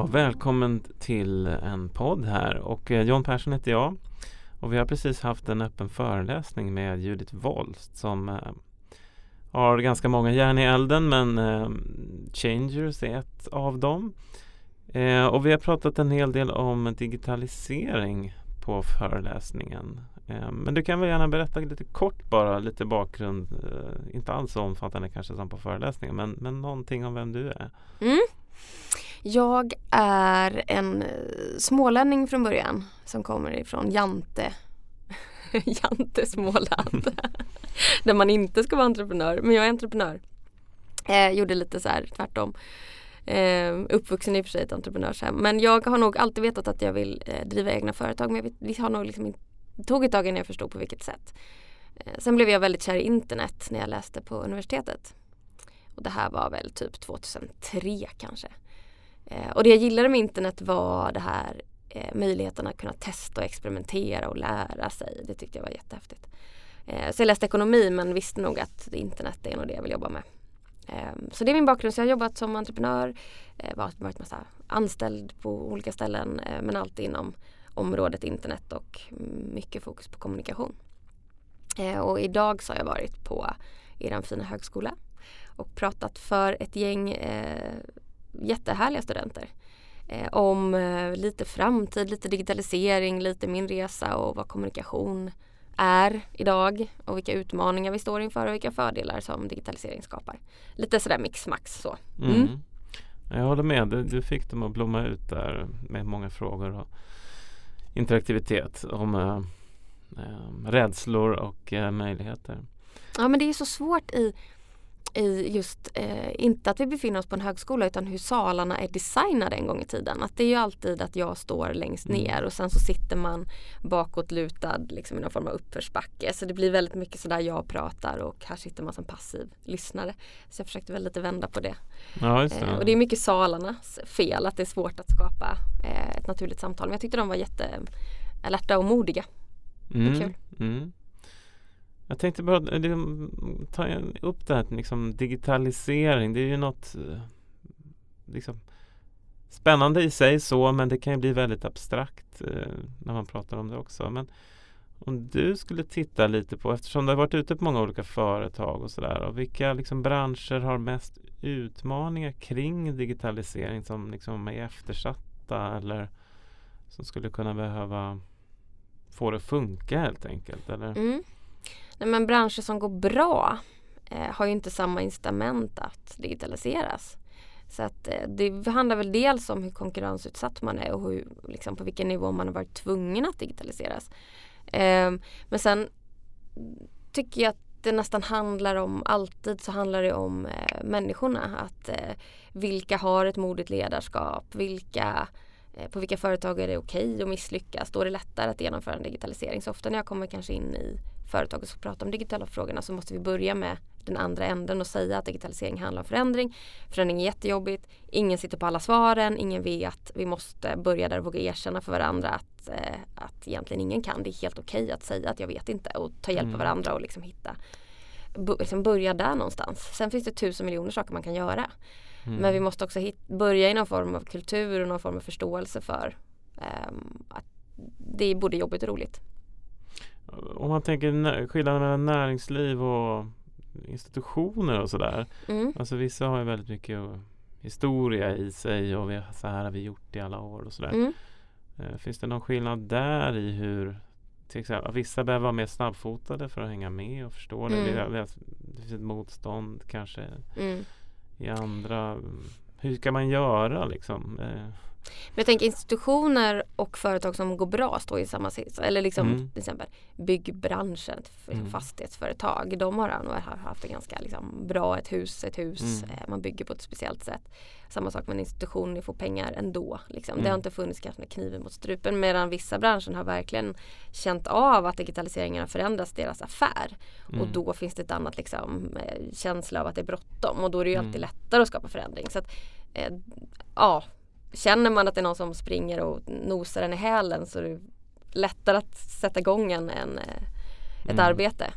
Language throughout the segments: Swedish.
Ja, välkommen till en podd här och eh, John Persson heter jag och vi har precis haft en öppen föreläsning med Judith Wolst som eh, har ganska många järn i elden men eh, Changers är ett av dem. Eh, och vi har pratat en hel del om digitalisering på föreläsningen. Eh, men du kan väl gärna berätta lite kort bara, lite bakgrund. Eh, inte alls så omfattande kanske som på föreläsningen men, men någonting om vem du är. Mm. Jag är en eh, smålänning från början som kommer ifrån Jante. Jante Småland. Där man inte ska vara entreprenör. Men jag är entreprenör. Eh, gjorde lite så här tvärtom. Eh, uppvuxen i och för sig ett entreprenörshem. Men jag har nog alltid vetat att jag vill eh, driva egna företag. Men vi har nog liksom inte, tog ett tag innan jag förstod på vilket sätt. Eh, sen blev jag väldigt kär i internet när jag läste på universitetet. Och det här var väl typ 2003 kanske. Eh, och det jag gillade med internet var det här eh, möjligheten att kunna testa och experimentera och lära sig. Det tyckte jag var jättehäftigt. Eh, så jag läste ekonomi men visste nog att internet är nog det jag vill jobba med. Ehm, så det är min bakgrund. Så jag har jobbat som entreprenör, eh, varit massa anställd på olika ställen eh, men alltid inom området internet och mycket fokus på kommunikation. Eh, och idag så har jag varit på er fina högskola och pratat för ett gäng eh, jättehärliga studenter eh, om eh, lite framtid, lite digitalisering, lite min resa och vad kommunikation är idag och vilka utmaningar vi står inför och vilka fördelar som digitalisering skapar. Lite sådär mix-max så. Mm. Mm. Jag håller med, du, du, fick dem att blomma ut där med många frågor och interaktivitet om äh, äh, rädslor och äh, möjligheter. Ja men det är så svårt i i just, eh, inte att vi befinner oss på en högskola utan hur salarna är designade en gång i tiden. Att det är ju alltid att jag står längst mm. ner och sen så sitter man bakåtlutad liksom i någon form av uppförsbacke. Så det blir väldigt mycket sådär jag pratar och här sitter man som passiv lyssnare. Så jag försökte väl lite vända på det. Ja, det. Eh, och det är mycket salarnas fel att det är svårt att skapa eh, ett naturligt samtal. Men jag tyckte de var jätte alerta och modiga. Mm. kul. Mm. Jag tänkte bara eh, ta upp det här liksom digitalisering. Det är ju något eh, liksom, spännande i sig så men det kan ju bli väldigt abstrakt eh, när man pratar om det också. Men om du skulle titta lite på, eftersom du har varit ute på många olika företag och sådär. Och vilka liksom, branscher har mest utmaningar kring digitalisering som liksom är eftersatta eller som skulle kunna behöva få det att funka helt enkelt? Eller? Mm. Nej, men branscher som går bra eh, har ju inte samma incitament att digitaliseras. Så att eh, det handlar väl dels om hur konkurrensutsatt man är och hur, liksom på vilken nivå man har varit tvungen att digitaliseras. Eh, men sen tycker jag att det nästan handlar om, alltid så handlar det om eh, människorna. Att eh, vilka har ett modigt ledarskap? Vilka eh, på vilka företag är det okej okay att misslyckas? Då är det lättare att genomföra en digitalisering. Så ofta när jag kommer kanske in i företag och ska prata om digitala frågorna så måste vi börja med den andra änden och säga att digitalisering handlar om förändring. Förändring är jättejobbigt. Ingen sitter på alla svaren. Ingen vet. Vi måste börja där och våga erkänna för varandra att, eh, att egentligen ingen kan. Det är helt okej okay att säga att jag vet inte och ta hjälp av mm. varandra och liksom hitta liksom börja där någonstans. Sen finns det tusen miljoner saker man kan göra. Mm. Men vi måste också hit, börja i någon form av kultur och någon form av förståelse för um, att det är både jobbigt och roligt om man tänker skillnaden mellan näringsliv och institutioner och sådär. Mm. Alltså vissa har ju väldigt mycket historia i sig och vi, så här har vi gjort i alla år och sådär. Mm. Eh, finns det någon skillnad där i hur till exempel, vissa behöver vara mer snabbfotade för att hänga med och förstå mm. det. Det, det finns ett motstånd kanske mm i andra. Hur ska man göra liksom? Eh, men jag tänker institutioner och företag som går bra står i samma sits. Eller liksom mm. till exempel byggbranschen, mm. fastighetsföretag. De har nog haft en ganska liksom, bra, ett hus, ett hus. Mm. Eh, man bygger på ett speciellt sätt. Samma sak med en institution, ni får pengar ändå. Liksom. Det har mm. inte funnits kanske med kniven mot strupen. Medan vissa branscher har verkligen känt av att digitaliseringen har förändrat deras affär. Och mm. då finns det ett annat liksom, eh, känsla av att det är bråttom. Och då är det ju alltid mm. lättare att skapa förändring. Så att, eh, ja känner man att det är någon som springer och nosar en i hälen så är det lättare att sätta igång en, en eh, ett mm. arbete.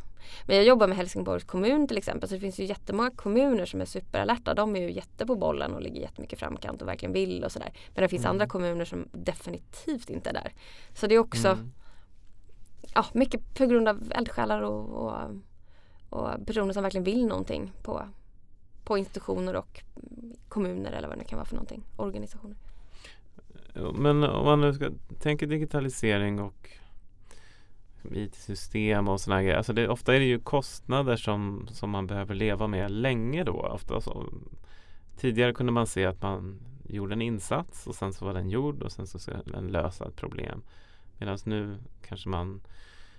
Men jag jobbar med Helsingborgs kommun till exempel så det finns ju jättemånga kommuner som är superalerta. De är ju jätte på bollen och ligger jättemycket framkant och verkligen vill och sådär. Men det finns Mm. andra kommuner som definitivt inte är där. Så det är också Mm. ja, mycket på grund av eldsjälar och, och, och personer som verkligen vill någonting på, på institutioner och kommuner eller vad det nu kan vara för någonting. Organisationer. Men om man nu ska tänka digitalisering och IT-system och sådana grejer. Alltså det, ofta är det ju kostnader som, som man behöver leva med länge då. Ofta så, tidigare kunde man se att man gjorde en insats och sen så var den gjord och sen så ska den lösa ett problem. Medan nu kanske man,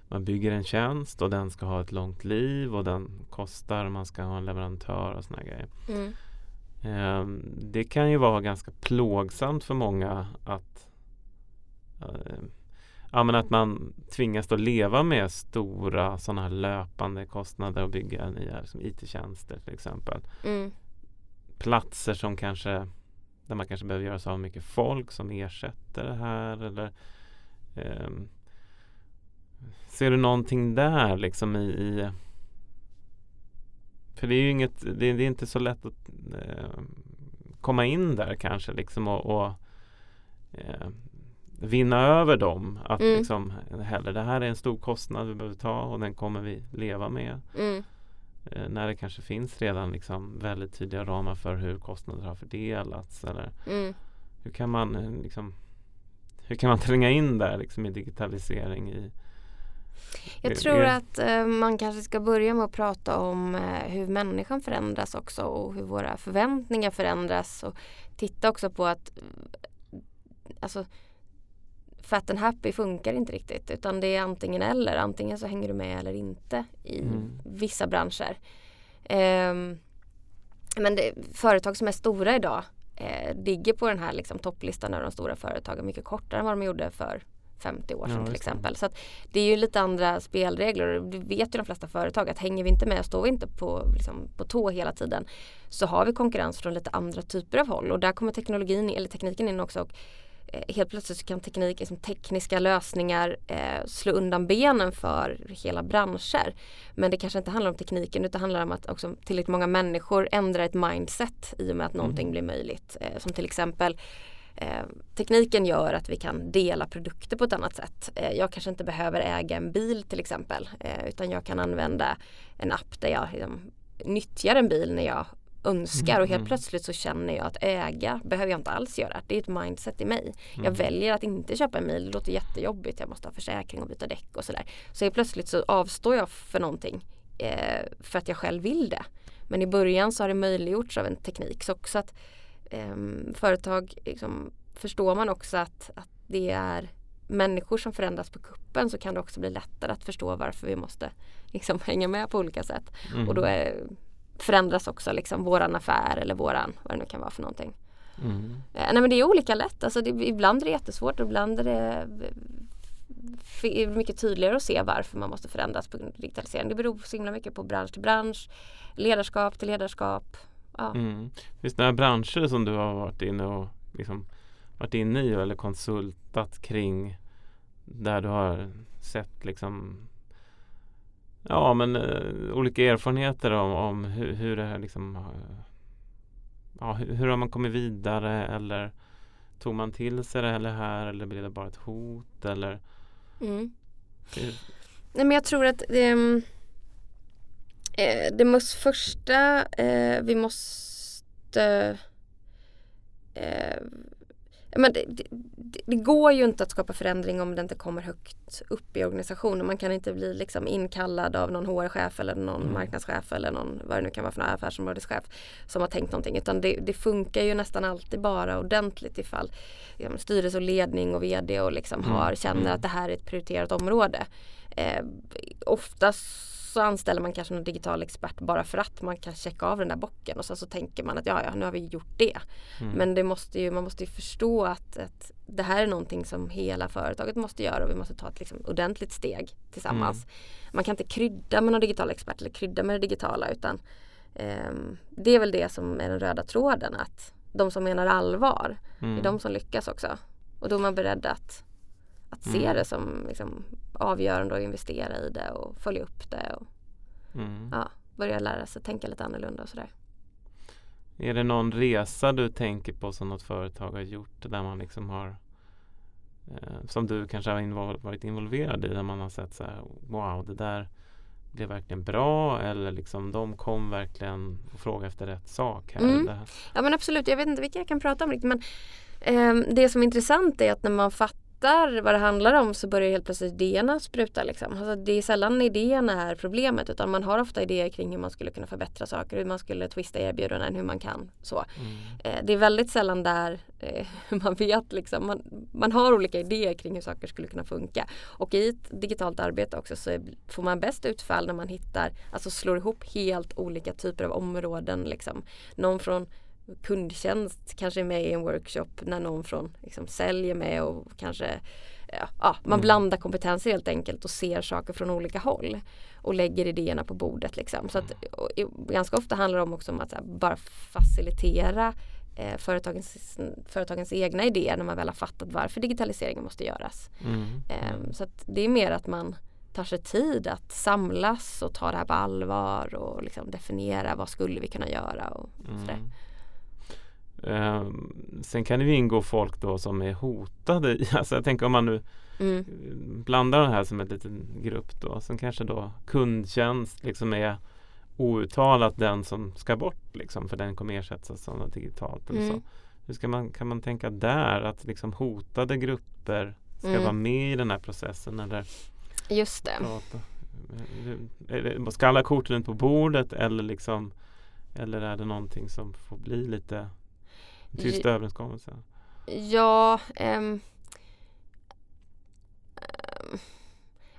man bygger en tjänst och den ska ha ett långt liv och den kostar man ska ha en leverantör och sådana grejer. Mm. Ehm, Det kan ju vara ganska plågsamt för många att eh, Ja men att man tvingas att leva med stora sådana här löpande kostnader och bygga nya liksom, IT-tjänster till exempel. Mm. Platser som kanske där man kanske behöver göra så av mycket folk som ersätter det här eller ehm, Ser du någonting där liksom i, i För det är ju inget, det, det är inte så lätt att eh, komma in där kanske liksom och, och eh, vinna över dem. Att Mm. liksom heller det här är en stor kostnad vi behöver ta och den kommer vi leva med. Mm. Eh, när det kanske finns redan liksom väldigt tydliga ramar för hur kostnader har fördelats. Eller Mm. hur kan man eh, liksom hur kan man tränga in där liksom i digitalisering i Jag tror att eh, man kanske ska börja med att prata om eh, hur människan förändras också och hur våra förväntningar förändras och titta också på att eh, alltså fat and happy funkar inte riktigt utan det är antingen eller. Antingen så hänger du med eller inte i Mm. vissa branscher. Ehm, men det, företag som är stora idag eh, ligger på den här liksom, topplistan över de stora företagen mycket kortare än vad de gjorde för 50 år Ja, sedan till just det. exempel. Så det är ju lite andra spelregler och det vet ju de flesta företag att hänger vi inte med, står vi inte på, liksom, på tå hela tiden så har vi konkurrens från lite andra typer av håll och där kommer teknologin eller tekniken in också och eh, helt plötsligt så kan teknik, liksom, tekniska lösningar eh, slå undan benen för hela branscher. Men det kanske inte handlar om tekniken utan handlar om att också tillräckligt många människor ändrar ett mindset i och med att någonting Mm. blir möjligt. Eh, som till exempel Eh, tekniken gör att vi kan dela produkter på ett annat sätt. Eh, jag kanske inte behöver äga en bil till exempel eh, utan jag kan använda en app där jag liksom, nyttjar en bil när jag önskar och helt Mm. plötsligt så känner jag att äga behöver jag inte alls göra. Det är ett mindset i mig. Jag Mm. väljer att inte köpa en bil, det låter jättejobbigt, jag måste ha försäkring och byta däck och sådär. Så helt plötsligt så avstår jag för någonting för att jag själv vill det. Men i början så har det möjliggjorts av en teknik. Så också att ehm, företag liksom, förstår man också att, att det är människor som förändras på kuppen så kan det också bli lättare att förstå varför vi måste liksom, hänga med på olika sätt. Mm. Och då är, förändras också liksom, våran affär eller våran, vad det nu kan vara för någonting. Mm. Eh, nej men det är olika lätt. Alltså det, ibland är det jättesvårt och ibland är det f- mycket tydligare att se varför man måste förändras på grund av digitalisering. Det beror så himla mycket på bransch till bransch, ledarskap till ledarskap. Ja. Mm. Finns det några branscher som du har varit inne och liksom varit inne i eller konsultat kring där du har sett liksom Ja men eh, olika erfarenheter om, om hur, hur det här liksom Ja hur, hur har man kommit vidare eller Tog man till sig det eller här eller blev det bara ett hot eller Mm. Nej men jag tror att mm, eh, det måste första eh, vi måste eh, men det, det, det- går ju inte att skapa förändring om det inte kommer högt upp i organisationen. Man kan inte bli liksom inkallad av någon HR-chef eller någon Mm. marknadschef eller någon vad det nu kan vara för någon affärsområdeschef som har tänkt någonting. Utan det, det funkar ju nästan alltid bara ordentligt ifall ja, styrelse och ledning och VD och liksom Mm. har, känner att det här är ett prioriterat område. Eh, oftast så anställer man kanske någon digital expert bara för att man kan checka av den där bocken och sen så tänker man att ja, ja nu har vi gjort det. mm. Men det måste ju, man måste ju förstå att, att det här är någonting som hela företaget måste göra och vi måste ta ett liksom ordentligt steg tillsammans. Man kan inte krydda med någon digital expert eller krydda med det digitala utan ehm, det är väl det som är den röda tråden att de som menar allvar, Mm. är de som lyckas också. Och då är man beredd att, att se Mm. det som liksom, avgörande och investera i det och följa upp det. Och, Mm. ja, börja lära sig tänka lite annorlunda och sådär. Är det någon resa du tänker på som något företag har gjort där man liksom har eh, som du kanske har invol varit involverad i där man har sett så här wow det där blev verkligen bra eller liksom de kom verkligen och frågade efter rätt sak här. Mm. Ja men absolut, jag vet inte vilka jag kan prata om riktigt men ehm, det som är intressant är att när man fattar vad det handlar om så börjar helt plötsligt idéerna spruta. Liksom. Alltså, det är sällan idéerna är problemet utan man har ofta idéer kring hur man skulle kunna förbättra saker, hur man skulle twista erbjudanden, hur man kan så. Mm. Eh, det är väldigt sällan där eh, man vet liksom, man, man har olika idéer kring hur saker skulle kunna funka. Och i ett digitalt arbete också så får man bäst utfall när man hittar, alltså slår ihop helt olika typer av områden. Liksom. Någon från kundtjänst kanske är med i en workshop när någon från liksom, sälj är med och kanske ja, man Mm. blandar kompetenser helt enkelt och ser saker från olika håll och lägger idéerna på bordet. Liksom. Så att, och, och, ganska ofta handlar det om också om att här, bara facilitera eh, företagens, företagens egna idéer när man väl har fattat varför digitaliseringen måste göras. Mm. Eh, så att det är mer att man tar sig tid att samlas och ta det här på allvar och liksom definiera vad skulle vi kunna göra och sådär. Mm. Ehm, sen kan det ju ingå folk då som är hotade. Alltså jag tänker om man nu Mm. blandar det här som en liten grupp då. Sen kanske då kundtjänst liksom är outtalat den som ska bort liksom för den kommer ersättas av något digitalt. Eller så. Mm. Hur ska man, kan man tänka där att liksom hotade grupper ska Mm. vara med i den här processen eller Just det- Ska alla korten ut på bordet eller liksom eller är det någonting som får bli lite tyst J- överenskommelse? Ja, ehm,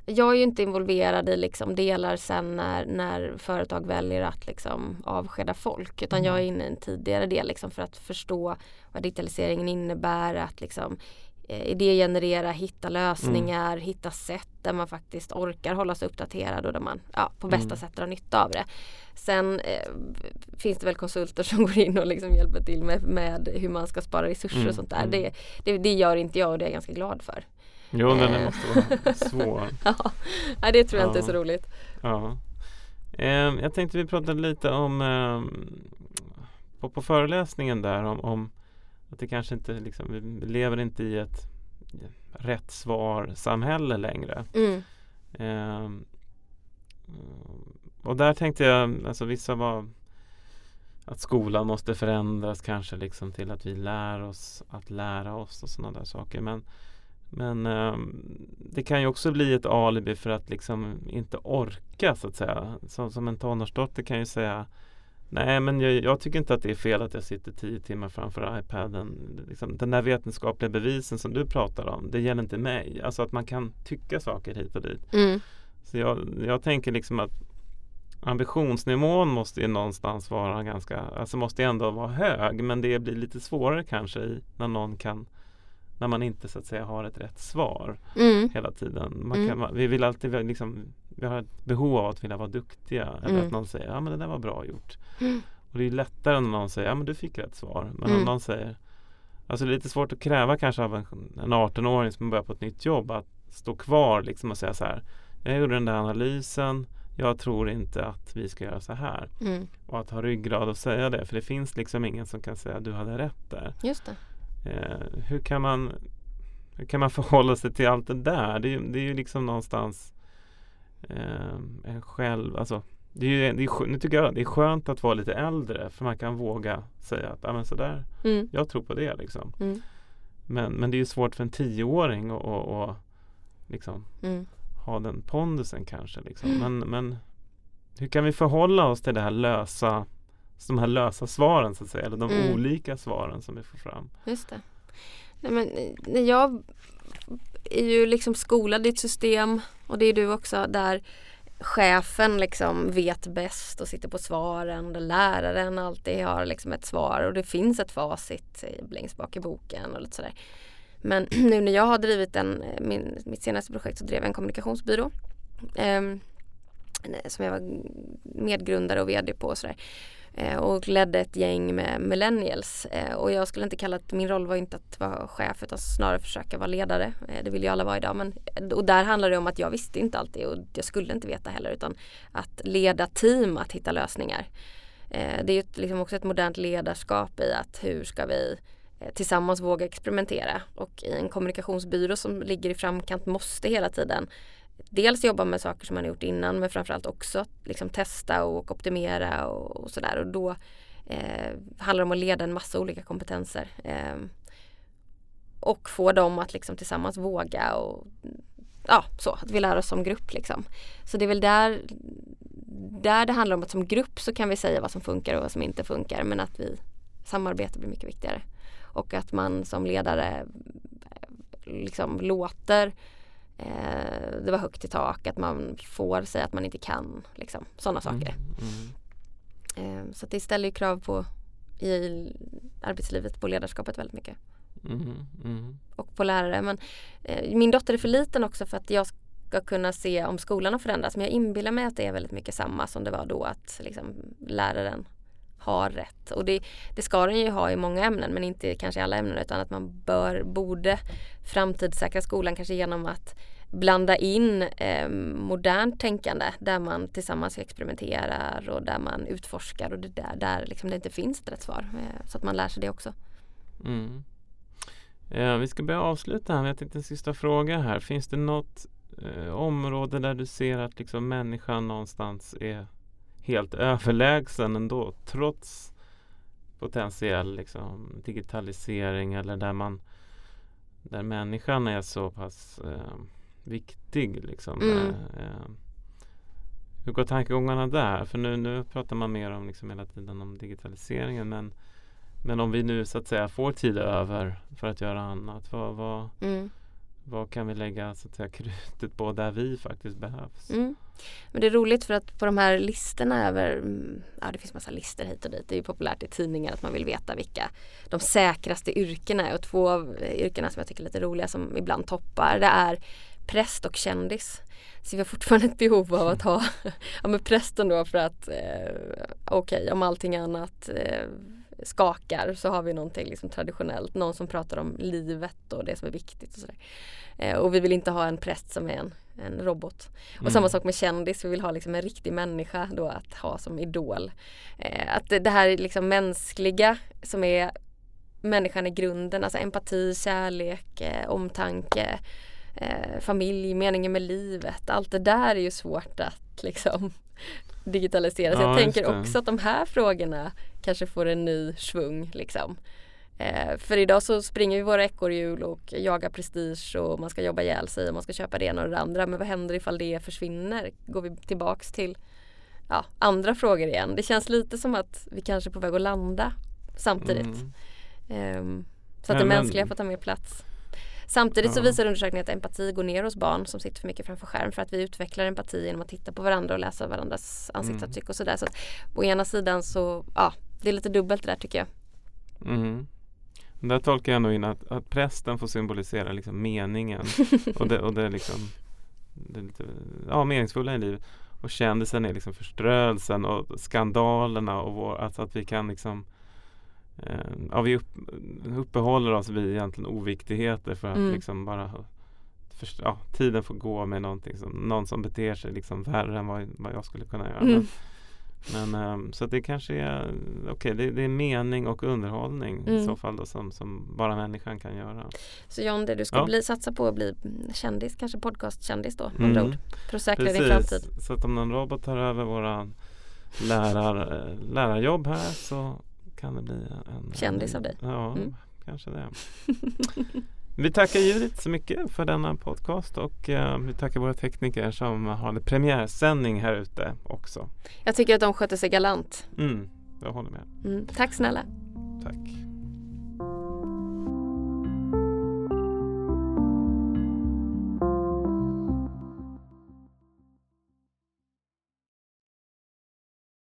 jag är ju inte involverad i liksom delar sen när, när företag väljer att liksom avskeda folk utan jag är inne i en tidigare del liksom för att förstå vad digitaliseringen innebär, att liksom idégenerera, hitta lösningar, hitta sätt där man faktiskt orkar hålla sig uppdaterad och där man ja, på bästa Mm. sätt drar nytta av det. Sen eh, finns det väl konsulter som går in och liksom hjälper till med, med hur man ska spara resurser Mm, och sånt där. mm. Det, det, det gör inte jag och det är jag ganska glad för. Jo, den Eh. måste vara svår. Ja, det tror jag inte är så Ja. roligt. Ja. Ehm, jag tänkte vi pratade lite om ehm, på, på föreläsningen där om, om att det kanske inte liksom, vi lever inte i ett rätt svar-samhälle längre. Mm. Ehm, och där tänkte jag, alltså vissa var att skolan måste förändras kanske liksom till att vi lär oss att lära oss och sådana där saker. Men, men ehm, det kan ju också bli ett alibi för att liksom inte orka så att säga. Som, som en tonårsdotter kan ju säga Nej men jag, jag tycker inte att det är fel att jag sitter tio timmar framför iPaden. Liksom, den där vetenskapliga bevisen som du pratar om, det gäller inte mig. Alltså att man kan tycka saker hit och dit. Mm. Så jag, jag tänker liksom att ambitionsnivån måste ju någonstans vara ganska, alltså måste ändå vara hög men det blir lite svårare kanske i, när någon kan när man inte så att säga har ett rätt svar Mm. hela tiden. Man Mm. kan, vi vill alltid liksom, vi har ett behov av att vilja vara duktiga eller Mm. att någon säger ja men det där var bra gjort. Mm. Och det är lättare när någon säger ja men du fick rätt svar. Men Mm. om någon säger Alltså det är lite svårt att kräva kanske av en, en 18-åring som börjar på ett nytt jobb att stå kvar liksom och säga så här Jag gjorde den där analysen Jag tror inte att vi ska göra så här. Mm. Och att ha ryggrad och säga det. För det finns liksom ingen som kan säga du hade rätt där. Just. Eh, hur, kan man, hur kan man förhålla sig till allt det där? Det är, det är ju liksom någonstans eh, en själv, alltså det är, ju- det är, nu tycker jag det är skönt att vara lite äldre för man kan våga säga att ah, men sådär, Mm. jag tror på det liksom. Mm. Men, men det är ju svårt för en tioåring att och, och, liksom Mm. ha den pondusen kanske. Liksom. Men, men hur kan vi förhålla oss till det här lösa de här lösa svaren så att säga, eller de Mm. olika svaren som vi får fram. Just det. Nej, men, eh, när jag är ju liksom skolad i ett system och det är du också där chefen liksom vet bäst och sitter på svaren där läraren alltid har liksom ett svar och det finns ett facit längst bak i boken och lite sådär. Men nu när jag har drivit en, min, mitt senaste projekt så drev jag en kommunikationsbyrå. Eh, som jag var medgrundare och VD på och sådär. Eh, och ledde ett gäng med millennials. Eh, och jag skulle inte kalla att min roll var inte att vara chef utan snarare försöka vara ledare. Eh, det vill ju alla vara idag. Men, och där handlar det om att jag visste inte alltid och jag skulle inte veta heller utan att leda team att hitta lösningar. Det är ju liksom också ett modernt ledarskap i att hur ska vi tillsammans våga experimentera och i en kommunikationsbyrå som ligger i framkant måste hela tiden dels jobba med saker som man har gjort innan men framförallt också liksom testa och optimera och, och sådär och då eh, handlar det om att leda en massa olika kompetenser eh, och få dem att liksom tillsammans våga och ja, så att vi lär oss som grupp liksom. Så det är väl där där det handlar om att som grupp så kan vi säga vad som funkar och vad som inte funkar men att vi samarbete blir mycket viktigare. Och att man som ledare liksom låter eh, det vara högt i tak, att man får säga att man inte kan. Liksom, Sådana mm, saker. Mm, mm. Eh, så det ställer ju krav på i arbetslivet på ledarskapet väldigt mycket. Mm, mm. och på lärare. Men eh, min dotter är för liten också för att jag ska kunna se om skolan har förändrats. Men jag inbillar mig att det är väldigt mycket samma som det var då att liksom, läraren har rätt. Och det, det ska den ju ha i många ämnen men inte kanske i alla ämnen utan att man bör, borde framtidssäkra skolan kanske genom att blanda in eh, modernt tänkande där man tillsammans experimenterar och där man utforskar och det där, där liksom det inte finns ett rätt svar. Eh, så att man lär sig det också. Mm. Ja, vi ska börja avsluta här. Jag tänkte en sista fråga här. Finns det något eh, område där du ser att liksom människan någonstans är helt överlägsen ändå trots potentiell liksom, digitalisering eller där man där människan är så pass eh, viktig. Liksom, mm. där, eh, hur går tankegångarna där? För nu, nu pratar man mer om liksom hela tiden om digitaliseringen men, men om vi nu så att säga får tid över för att göra annat. Vad, vad, mm vad kan vi lägga så att säga, krutet på där vi faktiskt behövs? Mm. Men det är roligt för att på de här listorna över, mm, ja det finns massa listor hit och dit, det är ju populärt i tidningar att man vill veta vilka de säkraste yrkena är och två av yrkena som jag tycker är lite roliga som ibland toppar det är präst och kändis. Så vi har fortfarande ett behov av att ha, ja men prästen då för att eh, okej okay, om allting annat eh, skakar så har vi någonting liksom traditionellt. Någon som pratar om livet och det som är viktigt och sådär. Eh, och vi vill inte ha en präst som är en, en robot. Och mm. samma sak med kändis, vi vill ha liksom en riktig människa då att ha som idol. Eh, att det, här liksom mänskliga som är människan i grunden, alltså empati, kärlek, eh, omtanke, eh, familj, meningen med livet. Allt det där är ju svårt att liksom digitaliseras. Ja, jag tänker också att de här frågorna kanske får en ny svung liksom. Eh, för idag så springer vi våra ekorrhjul och jagar prestige och man ska jobba ihjäl sig och man ska köpa det ena och det andra. Men vad händer ifall det försvinner? Går vi tillbaks till ja, andra frågor igen? Det känns lite som att vi kanske är på väg att landa samtidigt. Mm. Eh, så att det mänskliga får ta mer plats. Samtidigt så visar undersökningen att empati går ner hos barn som sitter för mycket framför skärm för att vi utvecklar empati genom att titta på varandra och läsa varandras ansiktsuttryck mm. och sådär. Så att på ena sidan så, ja, det är lite dubbelt det där tycker jag. Mm. Där tolkar jag nog in att, att prästen får symbolisera liksom meningen och det, och det, liksom, det lite, ja, meningsfulla i livet. Och kändisen är liksom förströelsen och skandalerna och vår, alltså att vi kan liksom Eh, ja, vi upp, uppehåller oss vid egentligen oviktigheter för att mm. liksom bara för, ja, tiden får gå med någonting som, någon som beter sig liksom värre än vad, vad jag skulle kunna göra. Mm. Men, men um, så det kanske är okej, okay, det, det, är mening och underhållning mm. i så fall då som, som bara människan kan göra. Så John, det du ska ja. bli, satsa på att bli kändis, kanske podcastkändis då, mm. ord, för att säkra Precis. din framtid. Så att om någon robot tar över våra lärar, lärarjobb här så kan det bli en kändis av dig. Ja, mm. kanske det. Vi tackar Judith så mycket för denna podcast och uh, vi tackar våra tekniker som har premiärsändning här ute också. Jag tycker att de sköter sig galant. Mm, jag håller med. Mm, tack snälla. Tack.